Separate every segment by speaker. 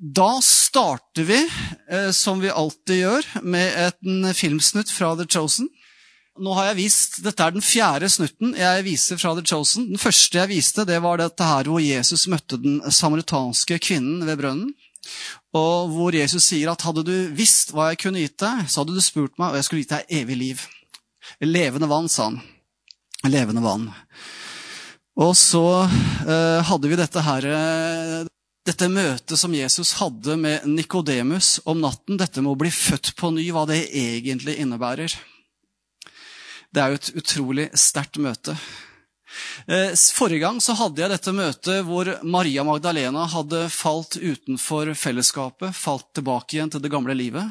Speaker 1: Da starter vi, eh, som vi alltid gjør, med en filmsnutt fra The Chosen. Nå har jeg vist, Dette er den fjerde snutten jeg viser fra The Chosen. Den første jeg viste, det var dette her hvor Jesus møtte den samaritanske kvinnen ved brønnen. Og hvor Jesus sier at hadde du visst hva jeg kunne gitt deg, så hadde du spurt meg, og jeg skulle gitt deg evig liv. Levende vann, sa han. Levende vann. Og så eh, hadde vi dette her eh, dette møtet som Jesus hadde med Nikodemus om natten, dette med å bli født på ny, hva det egentlig innebærer. Det er jo et utrolig sterkt møte. Eh, forrige gang så hadde jeg dette møtet hvor Maria Magdalena hadde falt utenfor fellesskapet, falt tilbake igjen til det gamle livet.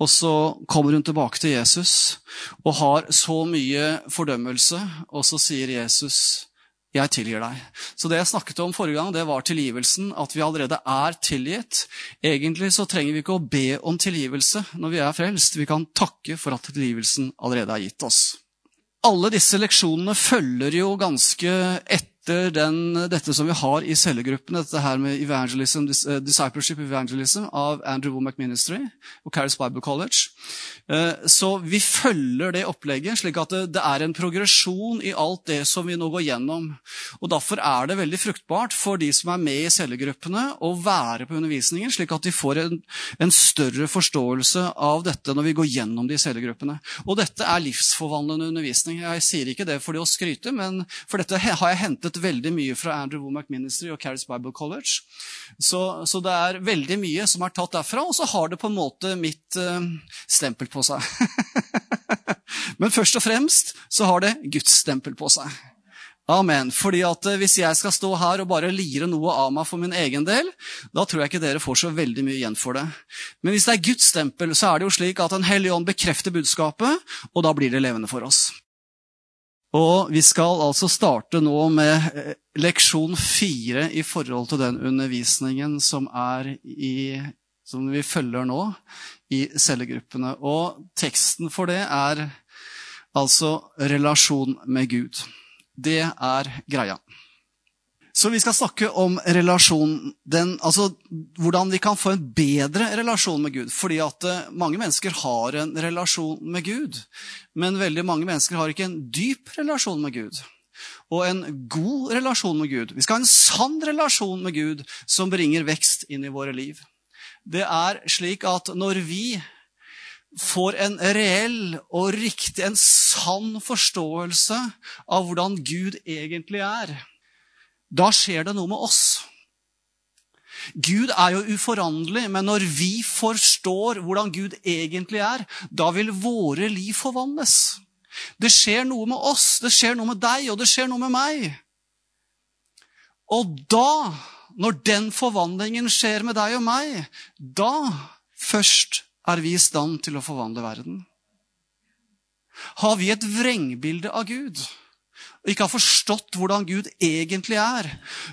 Speaker 1: Og så kommer hun tilbake til Jesus og har så mye fordømmelse, og så sier Jesus jeg tilgir deg. Så det jeg snakket om forrige gang, det var tilgivelsen. At vi allerede er tilgitt. Egentlig så trenger vi ikke å be om tilgivelse når vi er frelst. Vi kan takke for at tilgivelsen allerede er gitt oss. Alle disse leksjonene følger jo ganske etter etter den, dette som vi har i cellegruppene, dette her med evangelism, eh, discipleship evangelism av Andrew Womack Ministry og Caris Bible College. Eh, så vi følger det opplegget, slik at det er en progresjon i alt det som vi nå går gjennom. Og Derfor er det veldig fruktbart for de som er med i cellegruppene, å være på undervisningen, slik at de får en, en større forståelse av dette når vi går gjennom de cellegruppene. Og dette er livsforvandlende undervisning. Jeg sier ikke det for det å skryte, men for dette har jeg hentet veldig mye fra Andrew Womack Ministry og Caris Bible College. Så, så, det er veldig mye som er tatt derfra, og så har det på en måte mitt uh, stempel på seg. Men først og fremst så har det Guds stempel på seg. Amen. Fordi at eh, Hvis jeg skal stå her og bare lire noe av meg for min egen del, da tror jeg ikke dere får så veldig mye igjen for det. Men hvis det er Guds stempel, så er det jo slik at Den hellige ånd bekrefter budskapet, og da blir det levende for oss. Og vi skal altså starte nå med eh, leksjon fire i forhold til den undervisningen som, i, som vi følger nå i cellegruppene. Og teksten for det er altså relasjon med Gud. Det er greia. Så vi skal snakke om relasjon, den, altså hvordan vi kan få en bedre relasjon med Gud. Fordi at uh, mange mennesker har en relasjon med Gud, men veldig mange mennesker har ikke en dyp relasjon med Gud. Og en god relasjon med Gud. Vi skal ha en sann relasjon med Gud som bringer vekst inn i våre liv. Det er slik at når vi får en reell og riktig, en sann forståelse av hvordan Gud egentlig er, da skjer det noe med oss. Gud er jo uforanderlig, men når vi forstår hvordan Gud egentlig er, da vil våre liv forvandles. Det skjer noe med oss, det skjer noe med deg, og det skjer noe med meg. Og da, når den forvandlingen skjer med deg og meg, da først er vi i stand til å forvandle verden. Har vi et vrengbilde av Gud? Og ikke har forstått hvordan Gud egentlig er,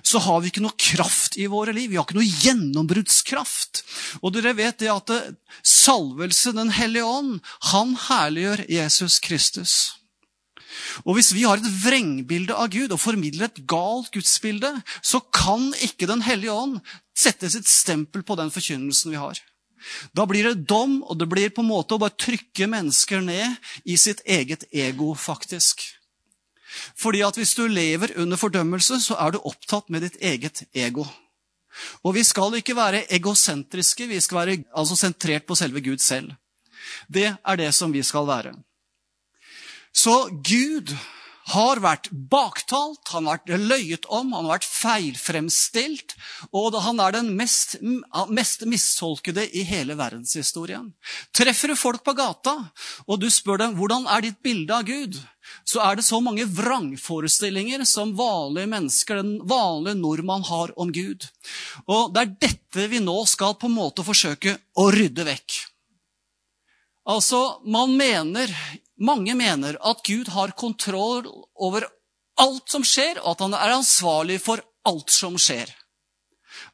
Speaker 1: så har vi ikke noe kraft i våre liv. Vi har ikke noe gjennombruddskraft. Og dere vet det at salvelse, Den hellige ånd, han herliggjør Jesus Kristus. Og hvis vi har et vrengbilde av Gud og formidler et galt gudsbilde, så kan ikke Den hellige ånd sette sitt stempel på den forkynnelsen vi har. Da blir det dom, og det blir på en måte å bare trykke mennesker ned i sitt eget ego, faktisk. Fordi at hvis du lever under fordømmelse, så er du opptatt med ditt eget ego. Og vi skal ikke være egosentriske, vi skal være altså sentrert på selve Gud selv. Det er det som vi skal være. Så Gud har vært baktalt, han har vært løyet om, han har vært feilfremstilt, og han er den mest, mest mistolkede i hele verdenshistorien. Treffer du folk på gata, og du spør dem hvordan er ditt bilde av Gud, så er det så mange vrangforestillinger som vanlige mennesker, den vanlige nordmann, har om Gud. Og det er dette vi nå skal på en måte forsøke å rydde vekk. Altså, man mener mange mener at Gud har kontroll over alt som skjer, og at han er ansvarlig for alt som skjer.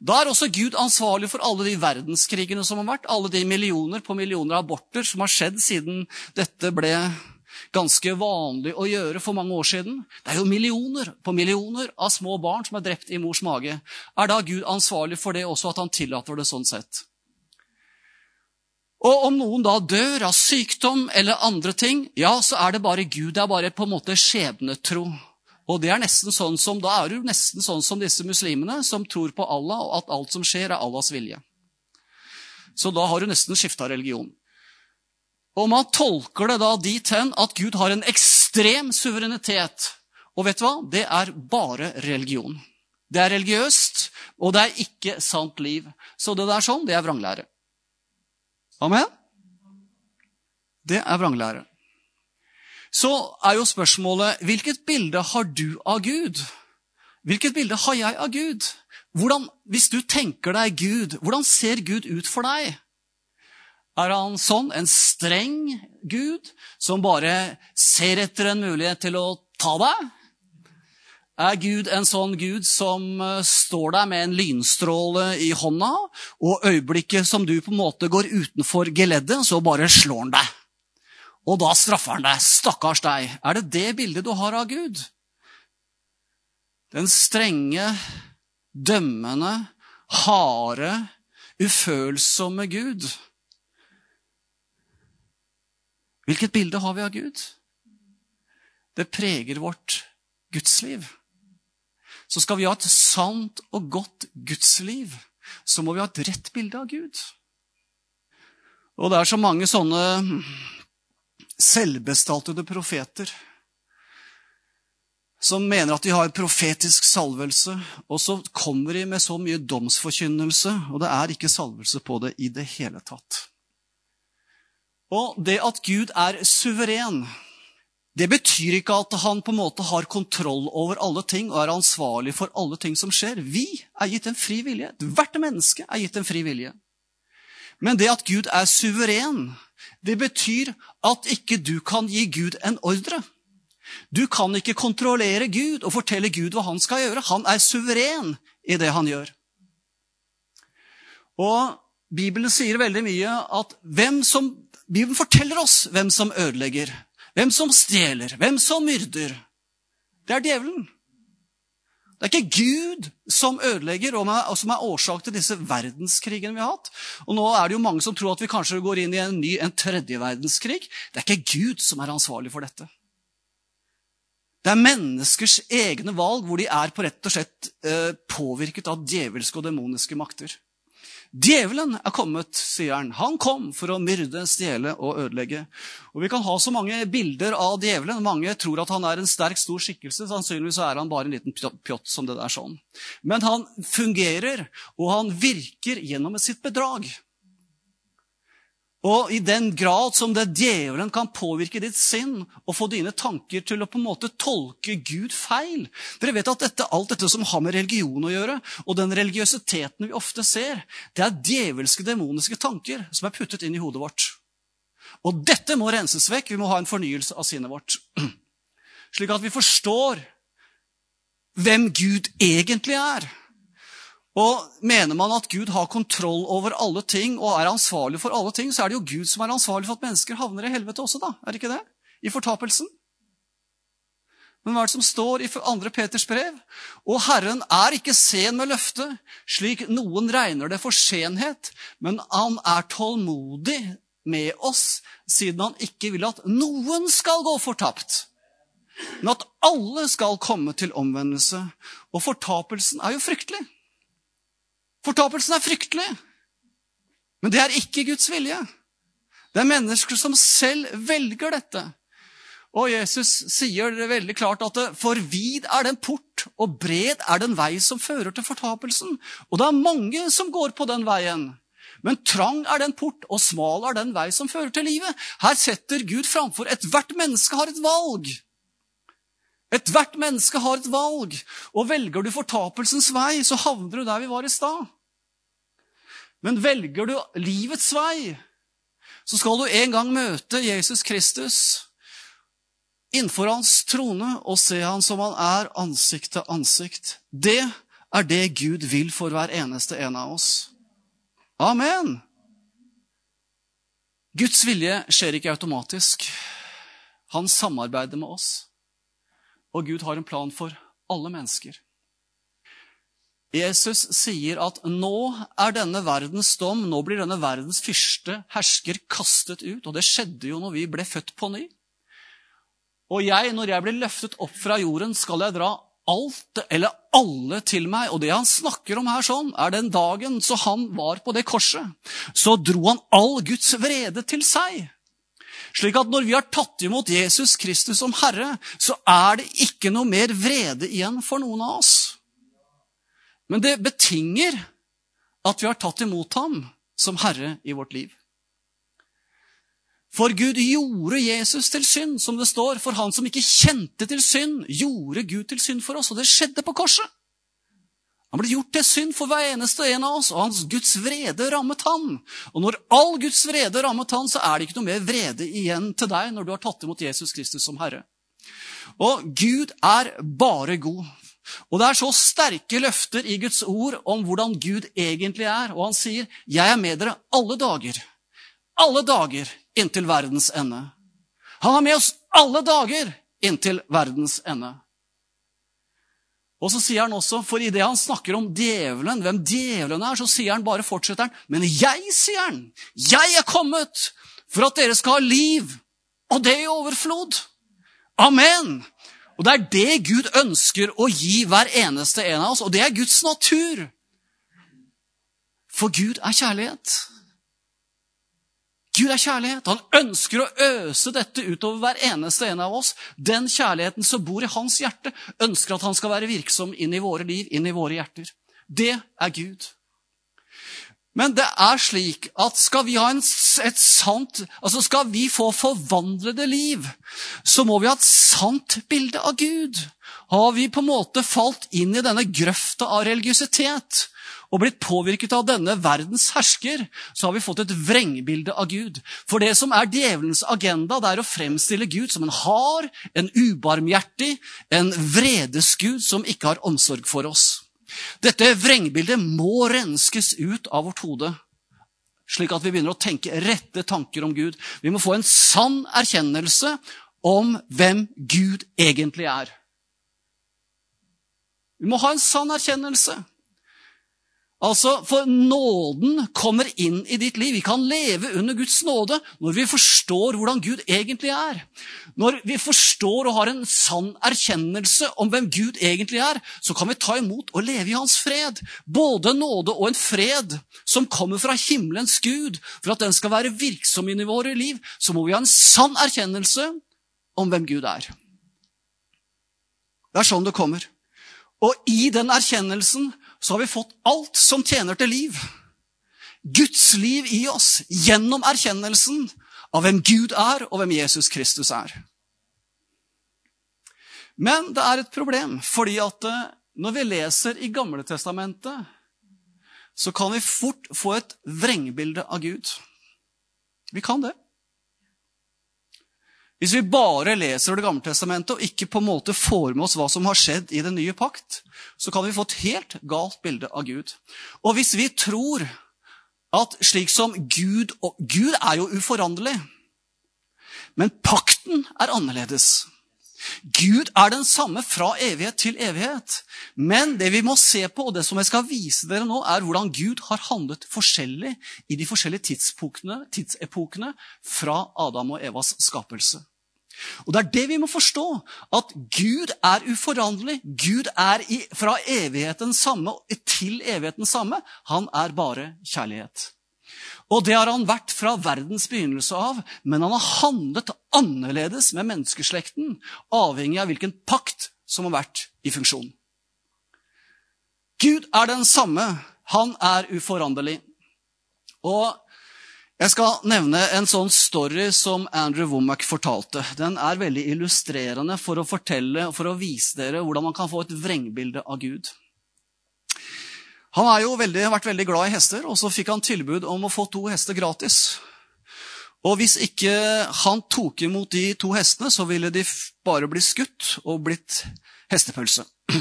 Speaker 1: Da er også Gud ansvarlig for alle de verdenskrigene som har vært, alle de millioner på millioner aborter som har skjedd siden dette ble ganske vanlig å gjøre for mange år siden. Det er jo millioner på millioner av små barn som er drept i mors mage. Er da Gud ansvarlig for det også, at han tillater det sånn sett? Og om noen da dør av sykdom eller andre ting, ja, så er det bare Gud. Det er bare på en måte skjebnetro. Og det er nesten sånn som, Da er du nesten sånn som disse muslimene, som tror på Allah, og at alt som skjer, er Allahs vilje. Så da har du nesten skifta religion. Og man tolker det da dit hen at Gud har en ekstrem suverenitet. Og vet du hva? Det er bare religion. Det er religiøst, og det er ikke sant liv. Så det der sånn, det er vranglære. Amen? Det er vranglære. Så er jo spørsmålet hvilket bilde har du av Gud? Hvilket bilde har jeg av Gud? Hvordan, hvis du tenker deg Gud, hvordan ser Gud ut for deg? Er han sånn, en streng Gud, som bare ser etter en mulighet til å ta deg? Er Gud en sånn Gud som eh, står der med en lynstråle i hånda, og øyeblikket som du på en måte går utenfor geleddet, så bare slår han deg? Og da straffer han deg. Stakkars deg. Er det det bildet du har av Gud? Den strenge, dømmende, harde, ufølsomme Gud. Hvilket bilde har vi av Gud? Det preger vårt gudsliv. Så skal vi ha et sant og godt gudsliv, så må vi ha et rett bilde av Gud. Og det er så mange sånne selvbestaltede profeter som mener at de har profetisk salvelse, og så kommer de med så mye domsforkynnelse, og det er ikke salvelse på det i det hele tatt. Og det at Gud er suveren, det betyr ikke at han på en måte har kontroll over alle ting og er ansvarlig for alle ting som skjer. Vi er gitt en fri vilje. Hvert menneske er gitt en fri vilje. Men det at Gud er suveren, det betyr at ikke du kan gi Gud en ordre. Du kan ikke kontrollere Gud og fortelle Gud hva han skal gjøre. Han er suveren i det han gjør. Og Bibelen sier veldig mye at hvem som, Bibelen forteller oss hvem som ødelegger, hvem som stjeler, hvem som myrder. Det er djevelen. Det er ikke Gud som ødelegger, og som er årsak til disse verdenskrigene vi har hatt. Og nå er det jo mange som tror at vi kanskje går inn i en ny, en tredje verdenskrig. Det er ikke Gud som er ansvarlig for dette. Det er menneskers egne valg hvor de er på rett og slett eh, påvirket av djevelske og demoniske makter. Djevelen er kommet, sier han. Han kom for å myrde, stjele og ødelegge. Og Vi kan ha så mange bilder av djevelen. Mange tror at han er en sterk, stor skikkelse. Sannsynligvis er han bare en liten pjott som det der sånn. Men han fungerer, og han virker gjennom sitt bedrag. Og i den grad som det djevelen kan påvirke ditt sinn og få dine tanker til å på en måte tolke Gud feil Dere vet at dette, alt dette som har med religion å gjøre, og den religiøsiteten vi ofte ser, det er djevelske, demoniske tanker som er puttet inn i hodet vårt. Og dette må renses vekk. Vi må ha en fornyelse av sinnet vårt. Slik at vi forstår hvem Gud egentlig er. Og Mener man at Gud har kontroll over alle ting og er ansvarlig for alle ting, så er det jo Gud som er ansvarlig for at mennesker havner i helvete også, da. Er det ikke det? I fortapelsen. Men hva er det som står i 2. Peters brev? Og Herren er ikke sen med løftet, slik noen regner det for senhet, men han er tålmodig med oss, siden han ikke vil at noen skal gå fortapt, men at alle skal komme til omvendelse. Og fortapelsen er jo fryktelig. Fortapelsen er fryktelig. Men det er ikke Guds vilje. Det er mennesker som selv velger dette. Og Jesus sier det veldig klart at for vid er den port, og bred er den vei som fører til fortapelsen. Og det er mange som går på den veien. Men trang er den port, og smal er den vei som fører til livet. Her setter Gud framfor ethvert menneske har et valg. Ethvert menneske har et valg, og velger du fortapelsens vei, så havner du der vi var i stad. Men velger du livets vei, så skal du en gang møte Jesus Kristus innenfor hans trone og se han som han er, ansikt til ansikt. Det er det Gud vil for hver eneste en av oss. Amen! Guds vilje skjer ikke automatisk. Han samarbeider med oss. Og Gud har en plan for alle mennesker. Jesus sier at nå er denne verdens dom, nå blir denne verdens fyrste hersker kastet ut. Og det skjedde jo når vi ble født på ny. Og jeg, når jeg blir løftet opp fra jorden, skal jeg dra alt eller alle til meg. Og det han snakker om her, sånn, er den dagen så han var på det korset. Så dro han all Guds vrede til seg. Slik at når vi har tatt imot Jesus Kristus som Herre, så er det ikke noe mer vrede igjen for noen av oss. Men det betinger at vi har tatt imot ham som herre i vårt liv. For Gud gjorde Jesus til synd, som det står. For han som ikke kjente til synd, gjorde Gud til synd for oss. Og det skjedde på korset. Han ble gjort til synd for hver eneste en av oss, og hans Guds vrede rammet han. Og når all Guds vrede rammet han, så er det ikke noe mer vrede igjen til deg når du har tatt imot Jesus Kristus som Herre. Og Gud er bare god. Og det er så sterke løfter i Guds ord om hvordan Gud egentlig er. Og han sier, 'Jeg er med dere alle dager'. Alle dager inntil verdens ende. Han er med oss alle dager inntil verdens ende. Og så sier han også, for idet han snakker om djevelen, hvem djevelen er, så sier han bare, fortsetter han, men jeg, sier han, jeg er kommet for at dere skal ha liv, og det i overflod. Amen. Og det er det Gud ønsker å gi hver eneste en av oss, og det er Guds natur. For Gud er kjærlighet. Gud er kjærlighet. Han ønsker å øse dette utover hver eneste en av oss. Den kjærligheten som bor i hans hjerte, ønsker at han skal være virksom inn i våre liv, inn i våre hjerter. Det er Gud. Men det er slik at skal vi en, sant, altså skal vi få forvandlede liv, så må vi ha et sant bilde av Gud. Har vi på en måte falt inn i denne grøfta av religiøsitet og blitt påvirket av denne verdens hersker, så har vi fått et vrengbilde av Gud. For det som er djevelens agenda, det er å fremstille Gud som en hard, en ubarmhjertig, en vredesgud som ikke har omsorg for oss. Dette vrengbildet må renskes ut av vårt hode, slik at vi begynner å tenke rette tanker om Gud. Vi må få en sann erkjennelse om hvem Gud egentlig er. Vi må ha en sann erkjennelse. Altså, For nåden kommer inn i ditt liv. Vi kan leve under Guds nåde når vi forstår hvordan Gud egentlig er. Når vi forstår og har en sann erkjennelse om hvem Gud egentlig er, så kan vi ta imot og leve i hans fred. Både nåde og en fred som kommer fra himmelens Gud. For at den skal være virksom i våre liv, så må vi ha en sann erkjennelse om hvem Gud er. Det er sånn det kommer. Og i den erkjennelsen så har vi fått alt som tjener til liv. Guds liv i oss gjennom erkjennelsen av hvem Gud er, og hvem Jesus Kristus er. Men det er et problem, fordi at eh, når vi leser i Gamle Testamentet, så kan vi fort få et vrengbilde av Gud. Vi kan det. Hvis vi bare leser Det gamle testamentet og ikke på en måte får med oss hva som har skjedd i den nye pakt, så kan vi få et helt galt bilde av Gud. Og hvis vi tror at slik som Gud og Gud er jo uforanderlig, men pakten er annerledes. Gud er den samme fra evighet til evighet. Men det vi må se på, og det som jeg skal vise dere nå, er hvordan Gud har handlet forskjellig i de forskjellige tidsepokene fra Adam og Evas skapelse. Og Det er det vi må forstå. At Gud er uforanderlig. Gud er i, fra evigheten samme til evigheten samme. Han er bare kjærlighet. Og det har han vært fra verdens begynnelse av, men han har handlet annerledes med menneskeslekten, avhengig av hvilken pakt som har vært i funksjon. Gud er den samme. Han er uforanderlig. Og jeg skal nevne en sånn story som Andrew Womack fortalte. Den er veldig illustrerende for å fortelle for å vise dere hvordan man kan få et vrengbilde av Gud. Han har jo vært veldig glad i hester, og så fikk han tilbud om å få to hester gratis. Og hvis ikke han tok imot de to hestene, så ville de bare bli skutt og blitt hestepølse.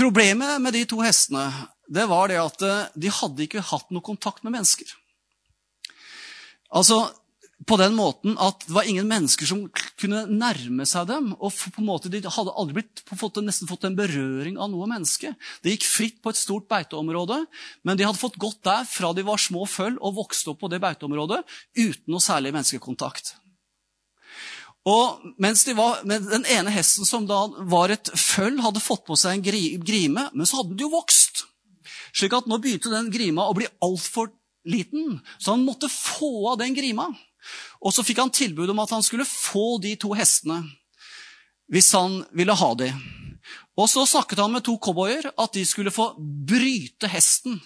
Speaker 1: Problemet med de to hestene det var det at eh, de hadde ikke hatt noe kontakt med mennesker. Altså, på den måten at det var ingen mennesker som kunne nærme seg dem. og på en måte De hadde aldri blitt, fått, nesten fått en berøring av noe menneske. Det gikk fritt på et stort beiteområde, men de hadde fått gått der fra de var små føll og vokste opp på det beiteområdet uten noe særlig menneskekontakt. Og mens de var, Den ene hesten som da var et føll, hadde fått på seg en grime, men så hadde den jo vokst. Slik at nå begynte den grima å bli altfor liten, så han måtte få av den grima. Og så fikk han tilbud om at han skulle få de to hestene hvis han ville ha de. Og så snakket han med to cowboyer at de skulle få bryte hesten.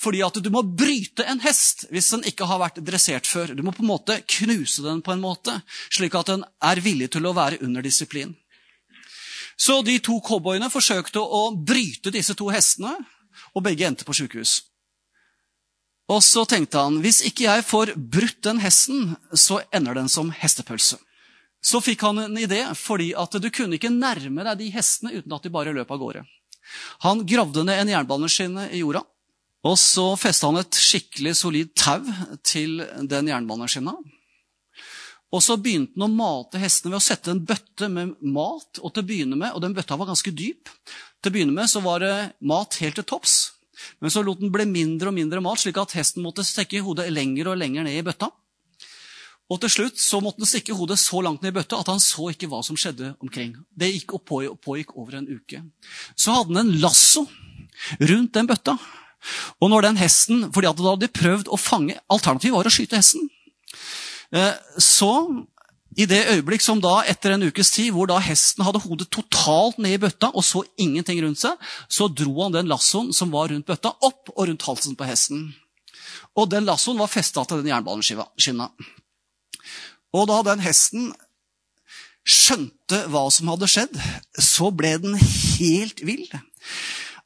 Speaker 1: Fordi at du må bryte en hest hvis den ikke har vært dressert før. Du må på en måte knuse den på en måte, slik at den er villig til å være under disiplin. Så de to cowboyene forsøkte å bryte disse to hestene, og begge endte på sykehus. Og så tenkte han hvis ikke jeg får brutt den hesten, så ender den som hestepølse. Så fikk han en idé, fordi at du kunne ikke nærme deg de hestene uten at de bare løp av gårde. Han gravde ned en jernbaneskinne i jorda, og så festa han et skikkelig solid tau til den jernbaneskinna. Og så begynte han å mate hestene ved å sette en bøtte med mat. Og til å begynne med, og den bøtta var ganske dyp. Til å begynne med så var det mat helt til topps. Men så lot den bli mindre og mindre mat, slik at hesten måtte stikke hodet lenger og lenger ned i bøtta. Og til slutt så måtte den stikke hodet så langt ned i bøtta at han så ikke hva som skjedde omkring. Det gikk og pågikk over en uke. Så hadde han en lasso rundt den bøtta. Og når den hesten, fordi at da hadde de prøvd å fange Alternativet var å skyte hesten. Eh, så i det øyeblikk som da, etter en ukes tid, hvor da hesten hadde hodet totalt ned i bøtta og så ingenting rundt seg, så dro han den lassoen som var rundt bøtta, opp og rundt halsen på hesten. Og den lassoen var festa til den jernbaneskinna. Og da den hesten skjønte hva som hadde skjedd, så ble den helt vill.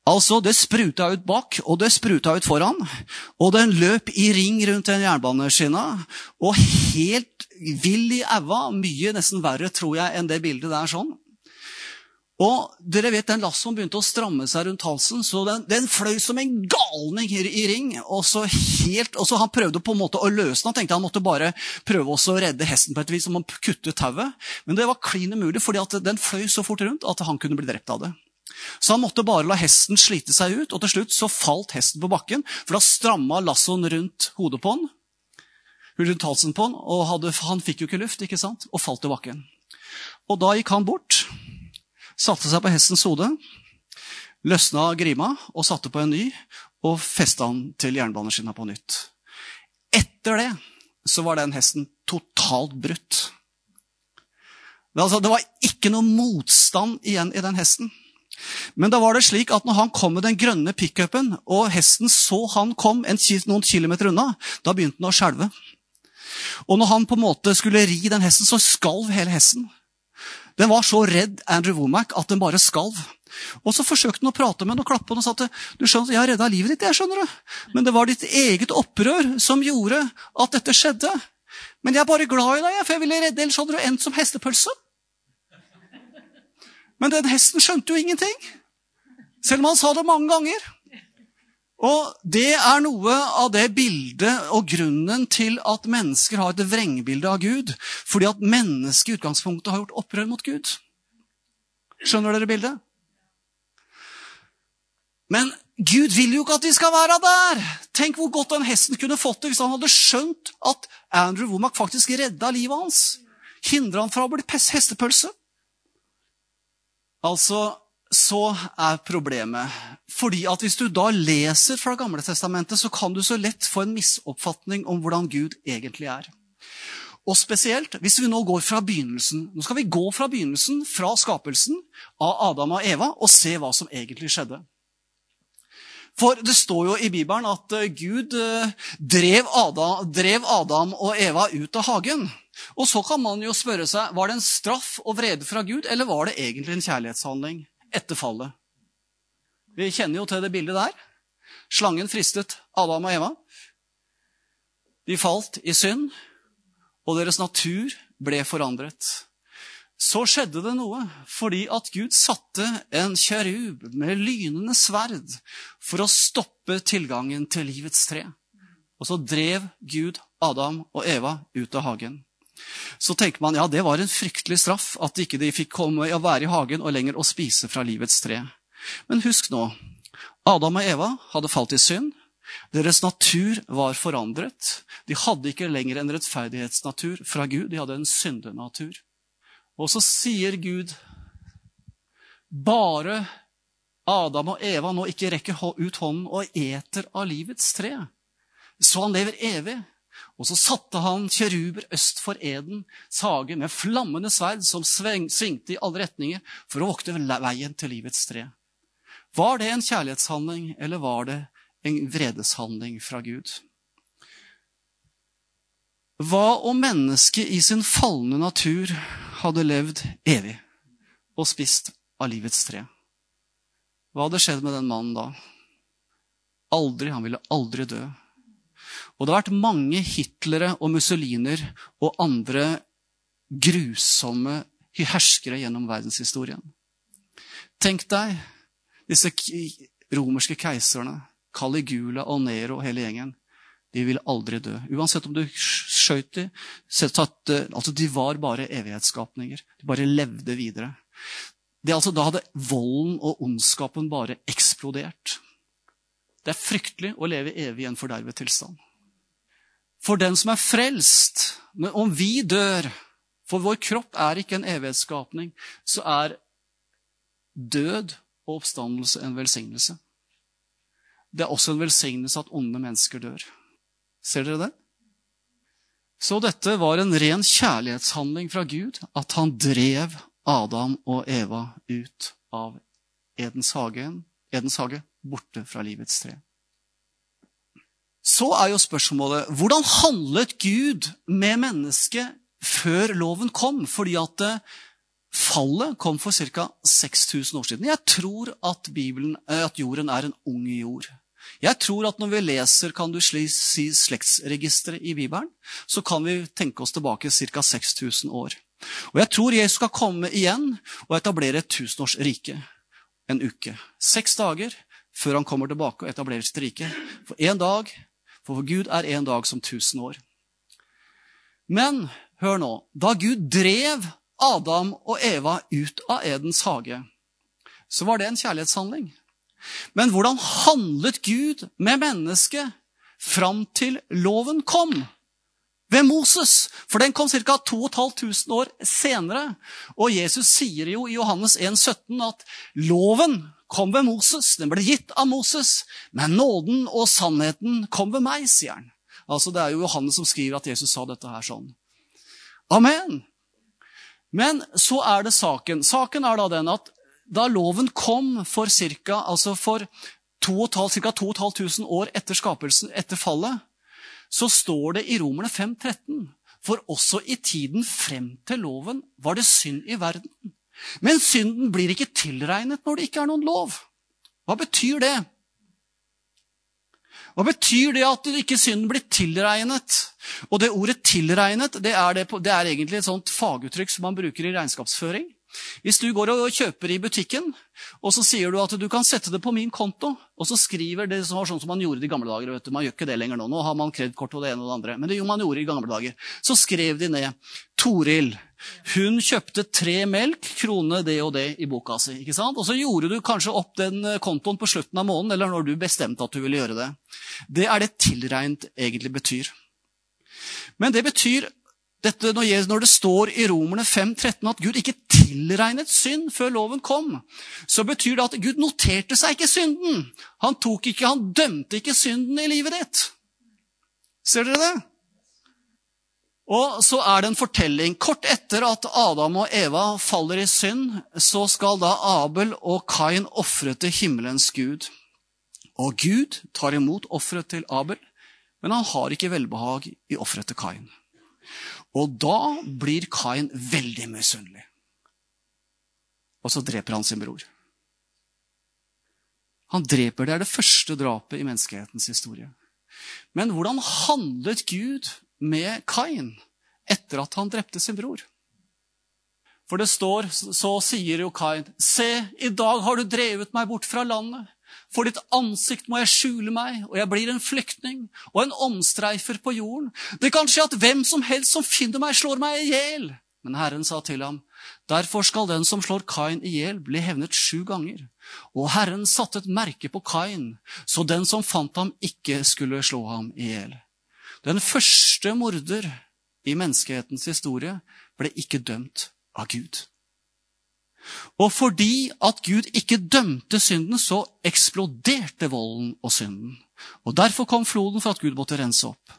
Speaker 1: Altså, Det spruta ut bak, og det spruta ut foran. Og den løp i ring rundt den jernbaneskinna. Og helt vill i aua. Mye nesten verre, tror jeg, enn det bildet der sånn. Og dere vet, Den lassoen begynte å stramme seg rundt halsen, så den, den fløy som en galning i ring. Og så, helt, og så Han prøvde på en måte å løse den. Han tenkte han måtte bare prøve å redde hesten på et vis, om han kuttet tauet. Men det var klin umulig, fordi den fløy så fort rundt at han kunne bli drept av det. Så han måtte bare la hesten slite seg ut, og til slutt så falt hesten på bakken. For da stramma lassoen rundt hodet på han, rundt halsen på han, og hadde, han fikk jo ikke luft, ikke sant? og falt til bakken. Og da gikk han bort, satte seg på hestens hode, løsna grima og satte på en ny, og festa han til jernbaneskinna på nytt. Etter det så var den hesten totalt brutt. Det, altså, det var ikke noe motstand igjen i den hesten. Men da var det slik at når han kom med den grønne pickupen, og hesten så han kom en, noen kilometer unna, da begynte han å skjelve. Og når han på en måte skulle ri den hesten, så skalv hele hesten. Den var så redd Andrew Womack at den bare skalv. Og Så forsøkte han å prate med den og klappe den og sa at du skjønner, jeg har redda livet ditt. jeg skjønner det. Men det var ditt eget opprør som gjorde at dette skjedde. Men jeg er bare glad i deg, for jeg ville redde, ellers hadde du endt som hestepølse. Men den hesten skjønte jo ingenting. Selv om han sa det mange ganger. Og det er noe av det bildet og grunnen til at mennesker har et vrengbilde av Gud. Fordi at mennesket i utgangspunktet har gjort opprør mot Gud. Skjønner dere bildet? Men Gud vil jo ikke at vi skal være der! Tenk hvor godt den hesten kunne fått det hvis han hadde skjønt at Andrew Womack faktisk redda livet hans. Hindra han fra å bli hestepølse. Altså, så er problemet fordi at hvis du da leser fra Gamle Testamentet, så kan du så lett få en misoppfatning om hvordan Gud egentlig er. Og spesielt hvis vi nå går fra begynnelsen. Nå skal vi gå fra begynnelsen, fra skapelsen av Adam og Eva, og se hva som egentlig skjedde. For det står jo i Bibelen at eh, Gud eh, drev Adam, drev Adam og Eva ut av hagen. Og så kan man jo spørre seg var det en straff og vrede fra Gud, eller var det egentlig en kjærlighetshandling etter fallet? Vi kjenner jo til det bildet der. Slangen fristet Adam og Eva. De falt i synd, og deres natur ble forandret. Så skjedde det noe fordi at Gud satte en kjerub med lynende sverd for å stoppe tilgangen til livets tre. Og så drev Gud Adam og Eva ut av hagen. Så tenker man ja, det var en fryktelig straff at ikke de fikk komme og være i hagen og lenger og spise fra livets tre. Men husk nå, Adam og Eva hadde falt i synd. Deres natur var forandret. De hadde ikke lenger en rettferdighetsnatur fra Gud, de hadde en syndenatur. Og så sier Gud bare Adam og Eva nå ikke rekker ut hånden og eter av livets tre, så han lever evig. Og så satte han kjeruber øst for Eden, sage med flammende sverd som svingte i alle retninger for å vokte veien til livets tre. Var det en kjærlighetshandling, eller var det en vredeshandling fra Gud? Hva om mennesket i sin falne natur hadde levd evig og spist av livets tre? Hva hadde skjedd med den mannen da? Aldri, Han ville aldri dø. Og det har vært mange Hitlere og Mussoliner og andre grusomme herskere gjennom verdenshistorien. Tenk deg disse romerske keiserne, Caligula og Nero og hele gjengen. De ville aldri dø. Uansett om du skjøt dem. Altså, de var bare evighetsskapninger. De bare levde videre. Det, altså, da hadde volden og ondskapen bare eksplodert. Det er fryktelig å leve evig i en fordervet tilstand. For den som er frelst, men om vi dør For vår kropp er ikke en evighetsskapning, så er død og oppstandelse en velsignelse. Det er også en velsignelse at onde mennesker dør. Ser dere det? Så dette var en ren kjærlighetshandling fra Gud, at han drev Adam og Eva ut av Edens hage, Edens hage borte fra livets tre. Så er jo spørsmålet hvordan handlet Gud med mennesket før loven kom? Fordi at eh, fallet kom for ca. 6000 år siden. Jeg tror at, Bibelen, eh, at, jorden er en ung jord. Jeg tror at når vi leser kan du si, slektsregisteret i Bibelen, så kan vi tenke oss tilbake ca. 6000 år. Og jeg tror Jesus skal komme igjen og etablere et tusenårsrike en uke. Seks dager før han kommer tilbake og etablerer sitt rike. For én dag for Gud er en dag som tusen år. Men hør nå. Da Gud drev Adam og Eva ut av Edens hage, så var det en kjærlighetshandling. Men hvordan handlet Gud med mennesket fram til loven kom? Ved Moses, for den kom ca. 2500 år senere. Og Jesus sier jo i Johannes 1, 17 at loven kom ved Moses, den ble gitt av Moses, men nåden og sannheten kom ved meg, sier han. Altså, Det er jo Johannes som skriver at Jesus sa dette her sånn. Amen. Men så er det saken. Saken er da den at da loven kom for ca. Altså for ca. 2500 år etter skapelsen, etter fallet, så står det i Romerne 5.13 For også i tiden frem til loven var det synd i verden. Men synden blir ikke tilregnet når det ikke er noen lov. Hva betyr det? Hva betyr det at ikke synden blir tilregnet? Og det ordet 'tilregnet' det er, det, det er egentlig et sånt faguttrykk som man bruker i regnskapsføring. Hvis du går og kjøper i butikken, og så sier du at du kan sette det på min konto, og så skriver det som sånn som man gjorde i gamle dager. vet du, Man gjør ikke det lenger nå. Nå har man kredittkort og det ene og det andre. Men det gjorde man gjorde i gamle dager. Så skrev de ned Toril. Hun kjøpte tre melk, krone det og det i boka si. ikke sant? Og så gjorde du kanskje opp den eh, kontoen på slutten av måneden, eller når du bestemte at du ville gjøre det. Det er det tilregnet egentlig betyr. Men det betyr dette, når, det står i Romerne 5,13 at Gud ikke tilregnet synd før loven kom, så betyr det at Gud noterte seg ikke synden. Han, tok ikke, han dømte ikke synden i livet ditt. Ser dere det? Og så er det en fortelling. Kort etter at Adam og Eva faller i synd, så skal da Abel og Kain ofre til himmelens gud. Og Gud tar imot offeret til Abel, men han har ikke velbehag i offeret til Kain. Og da blir Kain veldig misunnelig. Og så dreper han sin bror. Han dreper, Det er det første drapet i menneskehetens historie. Men hvordan handlet Gud med Kain etter at han drepte sin bror? For det står, så sier jo Kain, se, i dag har du drevet meg bort fra landet. For ditt ansikt må jeg skjule meg, og jeg blir en flyktning og en omstreifer på jorden. Det kan skje at hvem som helst som finner meg, slår meg i hjel. Men Herren sa til ham, derfor skal den som slår Kain i hjel, bli hevnet sju ganger. Og Herren satte et merke på Kain, så den som fant ham, ikke skulle slå ham i hjel. Den første morder i menneskehetens historie ble ikke dømt av Gud. Og fordi at Gud ikke dømte synden, så eksploderte volden og synden. Og Derfor kom floden for at Gud måtte rense opp.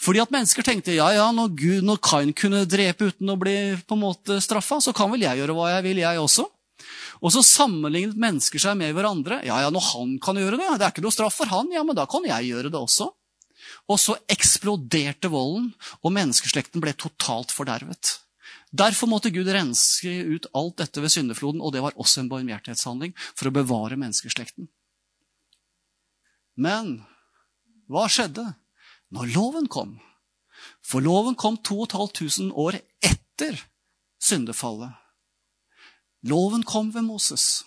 Speaker 1: Fordi at mennesker tenkte ja, ja, når, Gud, når Kain kunne drepe uten å bli på en måte straffa, så kan vel jeg gjøre hva jeg vil, jeg også. Og så sammenlignet mennesker seg med hverandre. Ja, ja, når han kan gjøre det, det er ikke noe straff for han, ja, men da kan jeg gjøre det også. Og så eksploderte volden, og menneskeslekten ble totalt fordervet. Derfor måtte Gud renske ut alt dette ved syndefloden, og det var også en barmhjertighetshandling for å bevare menneskeslekten. Men hva skjedde når loven kom? For loven kom 2500 år etter syndefallet. Loven kom ved Moses.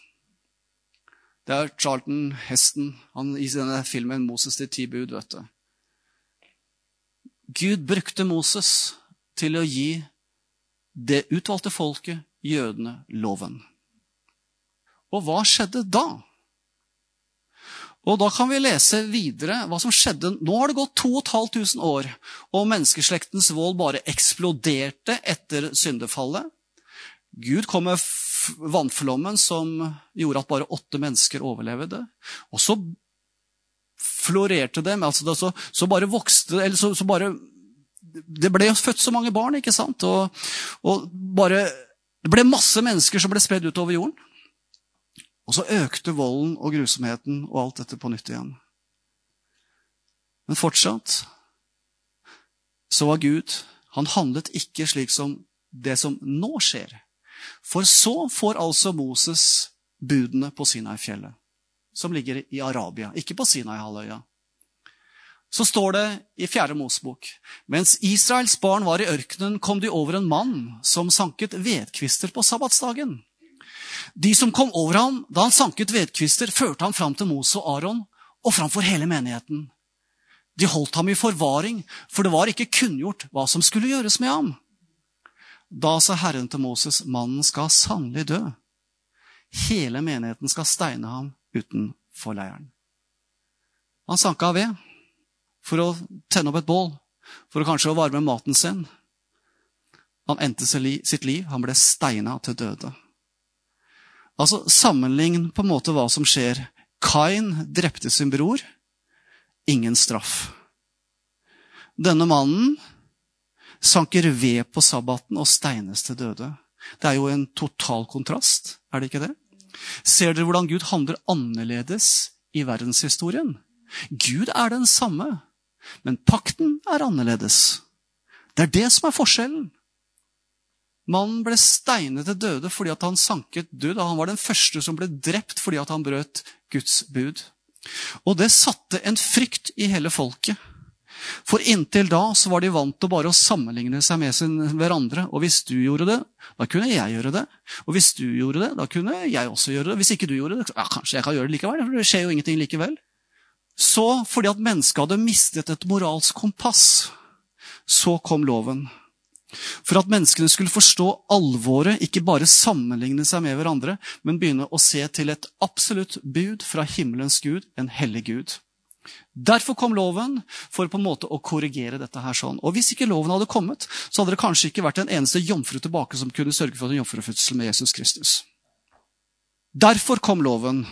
Speaker 1: Det er Charlton Heston han, i denne filmen 'Moses til ti bud'. vet du. Gud brukte Moses til å gi det utvalgte folket, jødene, loven. Og hva skjedde da? Og Da kan vi lese videre hva som skjedde. Nå har det gått 2500 år, og menneskeslektens vold bare eksploderte etter syndefallet. Gud kom med vannflommen som gjorde at bare åtte mennesker overlevde. Og så florerte dem. altså så, så, bare vokste eller så, så bare det ble født så mange barn, ikke sant? Og, og bare, det ble masse mennesker som ble spredd utover jorden. Og så økte volden og grusomheten og alt dette på nytt igjen. Men fortsatt så var Gud Han handlet ikke slik som det som nå skjer. For så får altså Moses budene på Sinai-fjellet, som ligger i Arabia, ikke på Sinai-halvøya så står det i Fjerde Mosebok mens Israels barn var i ørkenen, kom de over en mann som sanket vedkvister på sabbatsdagen. De som kom over ham da han sanket vedkvister, førte ham fram til Mose og Aron og framfor hele menigheten. De holdt ham i forvaring, for det var ikke kunngjort hva som skulle gjøres med ham. Da sa Herren til Moses, mannen skal sannelig dø. Hele menigheten skal steine ham utenfor leiren. Han sanka ved for å tenne opp et bål, for å kanskje å varme maten sin. Han endte sitt liv. Han ble steina til døde. Altså, Sammenlign på en måte hva som skjer. Kain drepte sin bror. Ingen straff. Denne mannen sanker ved på sabbaten og steines til døde. Det er jo en total kontrast, er det ikke det? Ser dere hvordan Gud handler annerledes i verdenshistorien? Gud er den samme. Men pakten er annerledes. Det er det som er forskjellen. Mannen ble steinet til døde fordi han sanket død. og Han var den første som ble drept fordi han brøt Guds bud. Og det satte en frykt i hele folket. For inntil da så var de vant til bare å sammenligne seg med sin hverandre. Og hvis du gjorde det, da kunne jeg gjøre det. Og hvis du gjorde det, da kunne jeg også gjøre det. Hvis ikke du gjorde det, ja, kanskje jeg kan gjøre det likevel. For det skjer jo ingenting likevel. Så, fordi at mennesket hadde mistet et moralsk kompass, så kom loven. For at menneskene skulle forstå alvoret, ikke bare sammenligne seg med hverandre, men begynne å se til et absolutt bud fra himmelens Gud, en hellig Gud. Derfor kom loven, for på en måte å korrigere dette. her sånn. Og Hvis ikke loven hadde kommet, så hadde det kanskje ikke vært en eneste jomfru tilbake som kunne sørge for en jomfrufødsel med Jesus Kristus. Derfor kom loven,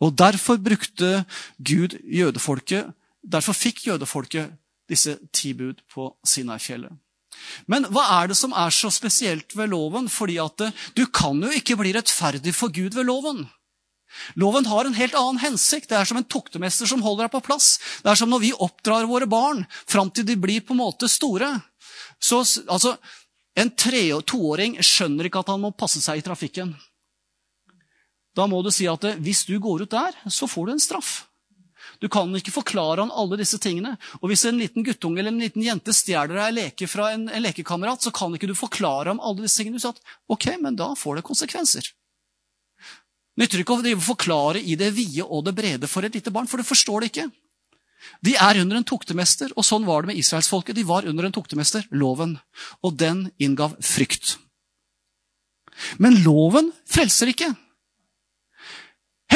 Speaker 1: og Derfor brukte Gud jødefolket, derfor fikk jødefolket disse ti bud på Sinai-fjellet. Men hva er det som er så spesielt ved loven? Fordi at du kan jo ikke bli rettferdig for Gud ved loven. Loven har en helt annen hensikt. Det er som en toktemester som holder deg på plass. Det er som når vi oppdrar våre barn fram til de blir på en måte store. Så, altså, en toåring skjønner ikke at han må passe seg i trafikken. Da må du si at eh, hvis du går ut der, så får du en straff. Du kan ikke forklare han alle disse tingene. Og hvis en liten guttunge eller en liten jente stjeler deg leke fra en, en, lekekamerat, så kan ikke du forklare ham alle disse tingene. Du sier at ok, men da får det konsekvenser. Nytter ikke å forklare i det vide og det brede for et lite barn, for det forstår det ikke. De er under en tuktemester, og sånn var det med israelsfolket. De var under en tuktemester, loven, og den inngav frykt. Men loven frelser ikke.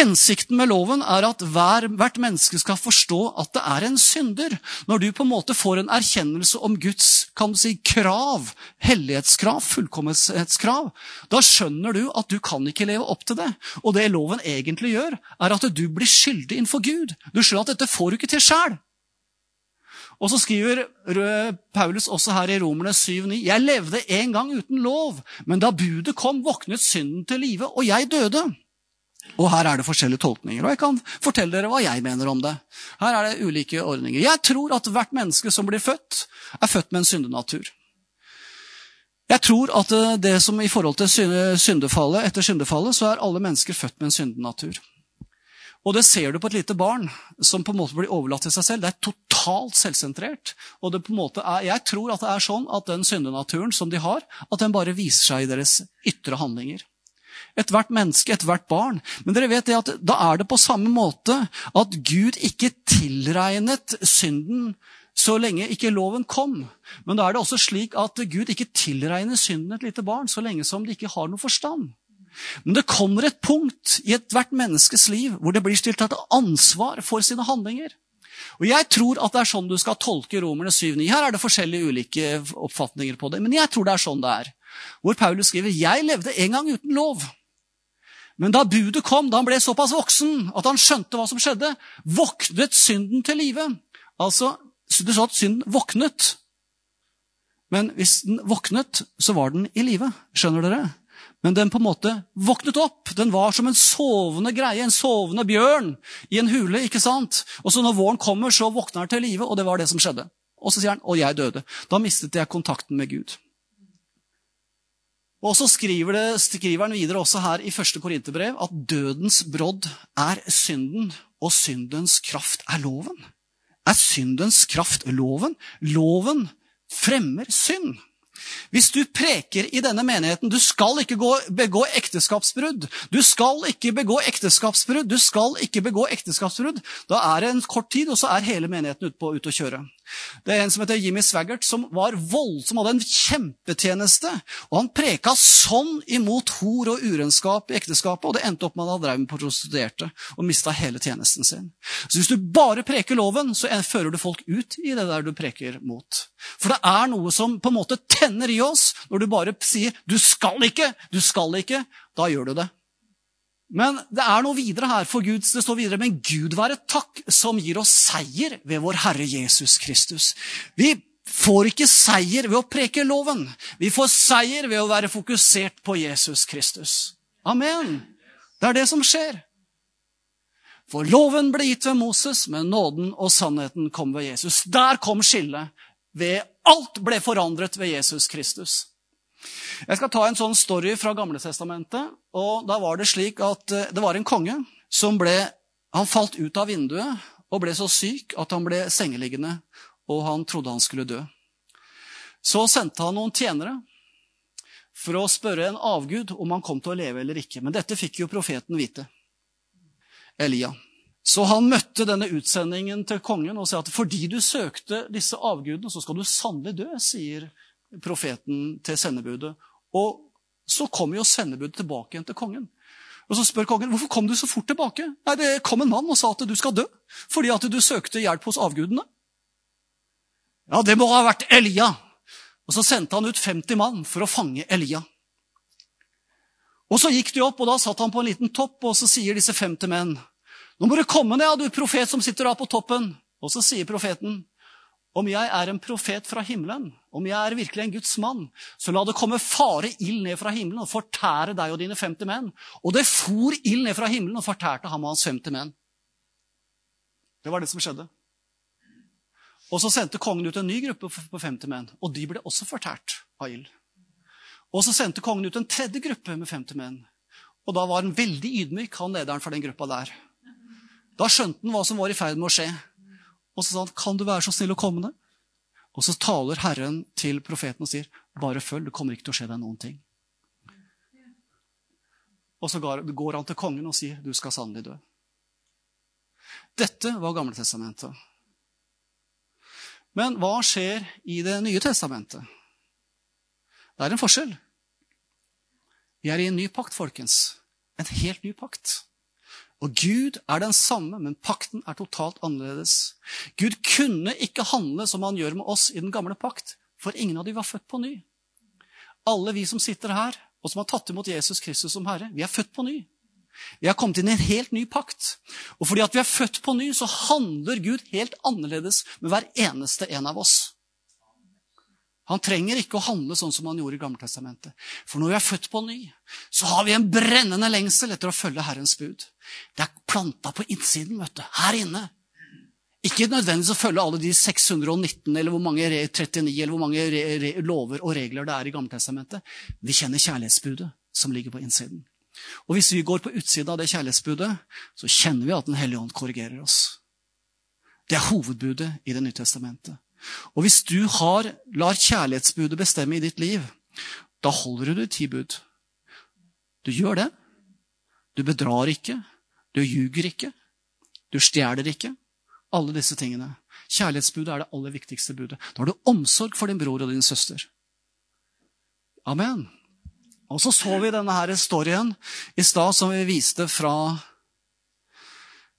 Speaker 1: Hensikten med loven er at hver, hvert menneske skal forstå at det er en synder. Når du på en måte får en erkjennelse om Guds kan du si, krav, hellighetskrav, fullkommenhetskrav, da skjønner du at du kan ikke leve opp til det. Og det loven egentlig gjør, er at du blir skyldig innenfor Gud. Du skjønner at dette får du ikke til sjæl. Og så skriver Paulus også her i Romerne 7,9.: Jeg levde en gang uten lov, men da budet kom, våknet synden til live, og jeg døde. Og her er det forskjellige tolkninger. Og jeg kan fortelle dere hva jeg mener om det. Her er det ulike ordninger. Jeg tror at hvert menneske som blir født, er født med en syndenatur. Jeg tror at det som i forhold til syndefallet, etter syndefallet, så er alle mennesker født med en syndenatur. Og det ser du på et lite barn som på en måte blir overlatt til seg selv. Det er totalt selvsentrert. Og er, jeg tror at det er sånn at den syndenaturen som de har, at den bare viser seg i deres ytre handlinger ethvert menneske, ethvert barn. Men dere vet det at da er det på samme måte at Gud ikke tilregnet synden så lenge ikke loven kom. Men da er det også slik at Gud ikke tilregner synden et lite barn så lenge som det ikke har noe forstand. Men det kommer et punkt i ethvert menneskes liv hvor det blir stilt et ansvar for sine handlinger. Og Jeg tror at det er sånn du skal tolke Romerne 7.9. Her er det forskjellige ulike oppfatninger på det, men jeg tror det er sånn det er. Hvor Paulus skriver 'Jeg levde en gang uten lov'. Men da budet kom, da han ble såpass voksen at han skjønte hva som skjedde, våknet synden til live. Altså, det står at synden våknet. Men hvis den våknet, så var den i live. Skjønner dere? Men den på en måte våknet opp. Den var som en sovende greie, en sovende bjørn i en hule. ikke sant? Og så når våren kommer, så våkner den til live, og det var det som skjedde. Og så sier han 'og jeg døde'. Da mistet jeg kontakten med Gud. Og så skriver, det, skriver, han videre også her i første Korinterbrev at dødens brodd er synden, og syndens kraft er loven. Er syndens kraft loven? Loven fremmer synd. Hvis du preker i denne menigheten du skal ikke gå, begå ekteskapsbrudd, du skal ikke begå ekteskapsbrudd, du skal ikke begå ekteskapsbrudd, da er det en kort tid, og så er hele menigheten ute, på, å kjøre. Det er en som heter Jimmy Swaggart, som var voldsom, hadde en kjempetjeneste. Og han preka sånn imot hor og urenskap i ekteskapet, og det endte opp med at han drev med prostituerte og mista hele tjenesten sin. Så hvis du bare preker loven, så fører du folk ut i det der du preker mot. For det er noe som på en måte tenner i oss når du bare sier 'du skal ikke', 'du skal ikke'. Da gjør du det. Men det er noe videre her, for Gud, det står videre, men Gud være takk som gir oss seier ved vår Herre Jesus Kristus. Vi får ikke seier ved å preke loven. Vi får seier ved å være fokusert på Jesus Kristus. Amen. Det er det som skjer. For loven ble gitt ved Moses, men nåden og sannheten kom ved Jesus. Der kom skillet. Alt ble forandret ved Jesus Kristus. Jeg skal ta en sånn story fra Gamletestamentet. og Da var det slik at eh, det var en konge som ble, han falt ut av vinduet og ble så syk at han ble sengeliggende, og han trodde han skulle dø. Så sendte han noen tjenere for å spørre en avgud om han kom til å leve eller ikke. Men dette fikk jo profeten vite. Elia. Så han møtte denne utsendingen til kongen og sa at fordi du søkte disse avgudene, så skal du sannelig dø, sier profeten til sendebudet. Og så kommer jo sendebudet tilbake igjen til kongen. Og Så spør kongen hvorfor kom du så fort tilbake. Nei, Det kom en mann og sa at du skal dø fordi at du søkte hjelp hos avgudene. Ja, det må ha vært Elia. Og Så sendte han ut 50 mann for å fange Elia. Og Så gikk de opp, og da satt han på en liten topp, og så sier disse 50 menn Nå må du komme ned, du profet som sitter da på toppen. Og så sier profeten om jeg er en profet fra himmelen, om jeg er virkelig en Guds mann, så la det komme fare ild ned fra himmelen og fortære deg og dine 50 menn. Og det for ild ned fra himmelen og fortærte ham og hans 50 menn. Det var det som skjedde. Og så sendte kongen ut en ny gruppe på 50 menn, og de ble også fortært av ild. Og så sendte kongen ut en tredje gruppe med 50 menn. Og da var han veldig ydmyk, han lederen for den gruppa der. Da skjønte han hva som var i ferd med å skje. Og så sa han, 'Kan du være så snill å komme ned?' Og så taler Herren til profeten og sier, 'Bare følg, det kommer ikke til å skje deg noen ting'. Og så går han til kongen og sier, 'Du skal sannelig dø'. Dette var Gamle testamentet. Men hva skjer i Det nye testamentet? Det er en forskjell. Vi er i en ny pakt, folkens. En helt ny pakt. Og Gud er den samme, men pakten er totalt annerledes. Gud kunne ikke handle som han gjør med oss i den gamle pakt, for ingen av de var født på ny. Alle vi som sitter her, og som har tatt imot Jesus Kristus som Herre, vi er født på ny. Vi har kommet inn i en helt ny pakt. Og fordi vi er født på ny, så handler Gud helt annerledes med hver eneste en av oss. Han trenger ikke å handle sånn som han gjorde i Gammeltestamentet. For når vi er født på ny, så har vi en brennende lengsel etter å følge Herrens bud. Det er planta på innsiden, vet du. Her inne. Ikke nødvendigvis å følge alle de 619 eller hvor mange 39 eller hvor mange lover og regler det er i Gammeltestamentet. Vi kjenner kjærlighetsbudet som ligger på innsiden. Og hvis vi går på utsiden av det kjærlighetsbudet, så kjenner vi at Den hellige ånd korrigerer oss. Det er hovedbudet i Det nye testamentet. Og hvis du har, lar kjærlighetsbudet bestemme i ditt liv, da holder du ti bud. Du gjør det. Du bedrar ikke. Du ljuger ikke. Du stjeler ikke. Alle disse tingene. Kjærlighetsbudet er det aller viktigste budet. Da har du omsorg for din bror og din søster. Amen. Og så så vi denne her storyen i stad som vi viste fra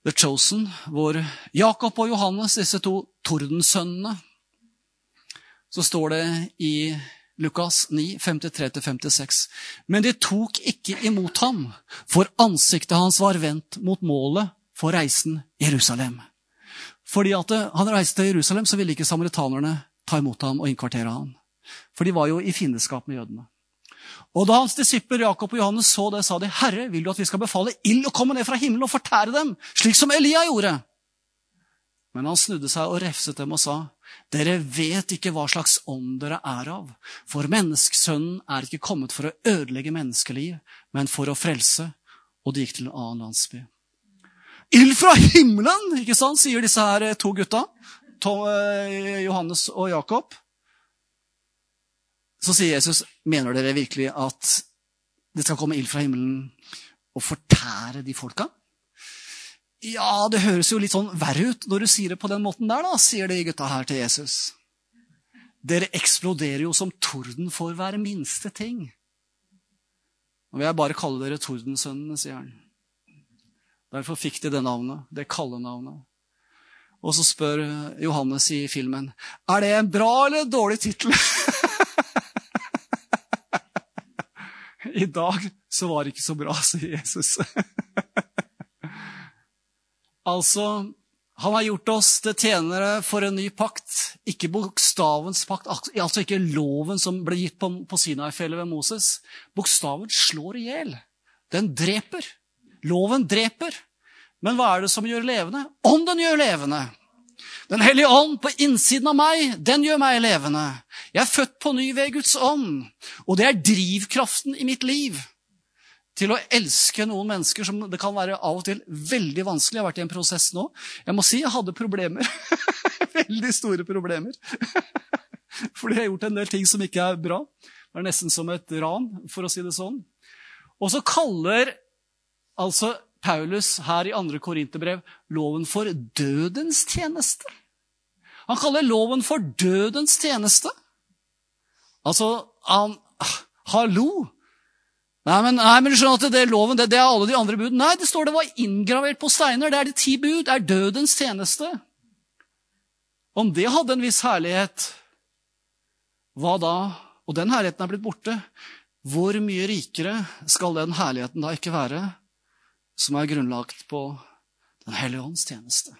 Speaker 1: The Chosen, hvor Jakob og Johannes, disse to tordensønnene, så står det i Lukas 9, 53-56. Men de tok ikke imot ham, for ansiktet hans var vendt mot målet for reisen Jerusalem. Fordi at han reiste til Jerusalem, så ville ikke samaritanerne ta imot ham og innkvartere ham. For de var jo i fiendeskap med jødene. Og Da hans disipler Jakob og Johannes så det, sa de, 'Herre, vil du at vi skal befale ild å komme ned fra himmelen og fortære dem, slik som Elia gjorde?' Men han snudde seg og refset dem og sa, dere vet ikke hva slags ånd dere er av, for menneskesønnen er ikke kommet for å ødelegge menneskeliv, men for å frelse. Og de gikk til en annen landsby. Ild fra himmelen, ikke sant, sier disse her to gutta. Eh, Johannes og Jakob. Så sier Jesus, mener dere virkelig at det skal komme ild fra himmelen og fortære de folka? Ja, det høres jo litt sånn verre ut når du sier det på den måten der, da, sier de gutta her til Jesus. Dere eksploderer jo som torden for hver minste ting. Nå vil jeg bare kalle dere Tordensønnene, sier han. Derfor fikk de det navnet, det kallenavnet. Og så spør Johannes i filmen er det en bra eller dårlig tittel. I dag så var det ikke så bra, sier Jesus. Altså, han har gjort oss til tjenere for en ny pakt. Ikke bokstavens pakt, altså ikke loven som ble gitt på, på Sinai-fjellet ved Moses. Bokstaven slår i hjel. Den dreper. Loven dreper. Men hva er det som gjør levende? Ånden gjør levende. Den hellige ånd på innsiden av meg, den gjør meg levende. Jeg er født på ny ved Guds ånd, og det er drivkraften i mitt liv til å elske noen mennesker som det kan være av og til veldig vanskelig. Jeg har vært i en prosess nå. Jeg må si jeg hadde problemer. veldig store problemer. Fordi jeg har gjort en del ting som ikke er bra. Det er nesten som et ran, for å si det sånn. Og så kaller altså Paulus her i 2. Korinterbrev loven for dødens tjeneste. Han kaller loven for dødens tjeneste. Altså, han Hallo! Nei, men, nei, men du skjønner at det er loven, det, det, er alle de andre budene. Nei, det står det var inngravert på steiner. Det er de ti bud. Det er dødens tjeneste. Om det hadde en viss herlighet, hva da? Og den herligheten er blitt borte. Hvor mye rikere skal den herligheten da ikke være, som er grunnlagt på Den hellige ånds tjeneste?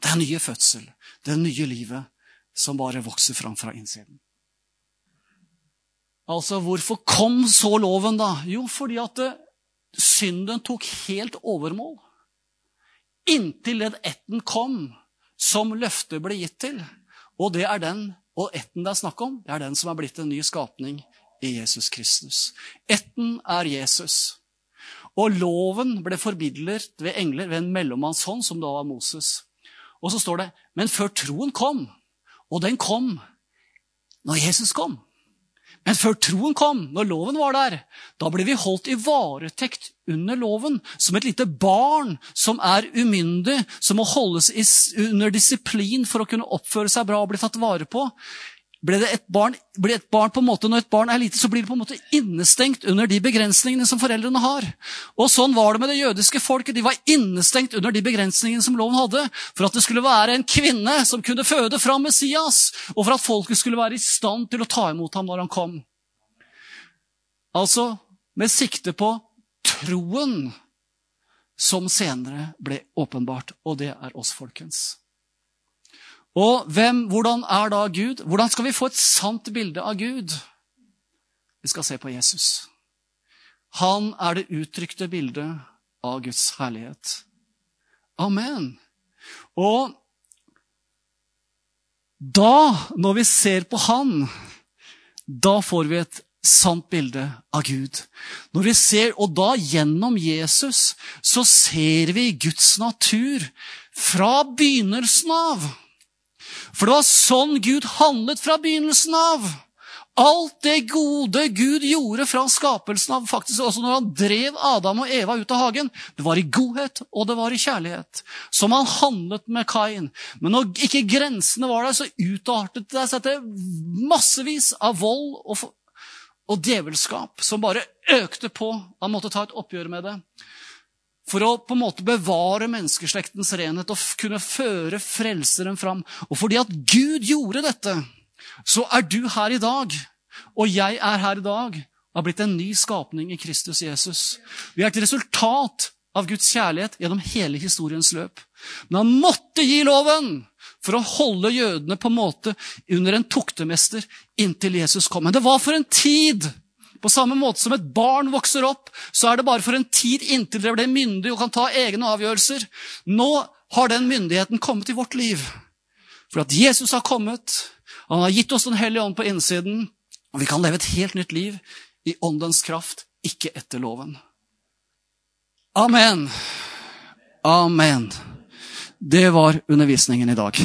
Speaker 1: Det er nye fødsel, det nye livet, som bare vokser fram fra innsiden. Altså, hvorfor kom så loven, da? Jo, fordi at eh, synden tok helt overmål. Inntil den etten kom som løftet ble gitt til. Og det er den, og etten det er snakk om, det er den som er blitt en ny skapning i Jesus Kristus. Etten er Jesus. Og loven ble forbidlet ved engler ved en mellommannshånd, som da var Moses. Og så står det Men før troen kom, og den kom når Jesus kom Men før troen kom, når loven var der, da ble vi holdt i varetekt under loven, som et lite barn som er umyndig, som må holdes under disiplin for å kunne oppføre seg bra og bli tatt vare på. Ble et barn, ble et barn på en måte, Når et barn er lite, så blir det på en måte innestengt under de begrensningene som foreldrene har. Og Sånn var det med det jødiske folket. De var innestengt under de begrensningene som loven hadde, for at det skulle være en kvinne som kunne føde fram Messias, og for at folket skulle være i stand til å ta imot ham når han kom. Altså med sikte på troen som senere ble åpenbart, og det er oss, folkens. Og hvem, hvordan er da Gud? Hvordan skal vi få et sant bilde av Gud? Vi skal se på Jesus. Han er det uttrykte bildet av Guds herlighet. Amen. Og da, når vi ser på Han, da får vi et sant bilde av Gud. Når vi ser, Og da gjennom Jesus så ser vi Guds natur fra begynnelsen av. For det var sånn Gud handlet fra begynnelsen av. Alt det gode Gud gjorde fra skapelsen av, faktisk også når han drev Adam og Eva ut av hagen, det var i godhet og det var i kjærlighet. Som han handlet med Kain. Men når ikke grensene var der, så utartet det seg til massevis av vold og, og djevelskap som bare økte på. Han måtte ta et oppgjør med det for å på en måte bevare menneskeslektens renhet og kunne føre frelseren fram. Og fordi at Gud gjorde dette, så er du her i dag, og jeg er her i dag, og har blitt en ny skapning i Kristus Jesus. Vi er et resultat av Guds kjærlighet gjennom hele historiens løp. Men han måtte gi loven for å holde jødene på en måte under en tuktemester inntil Jesus kom. Men det var for en tid på samme måte som et barn vokser opp, så er det bare for en tid inntil dere blir myndig og kan ta egne avgjørelser. Nå har den myndigheten kommet i vårt liv. For at Jesus har kommet, han har gitt oss Den hellige ånd på innsiden, og vi kan leve et helt nytt liv i åndens kraft, ikke etter loven. Amen. Amen. Det var undervisningen i dag.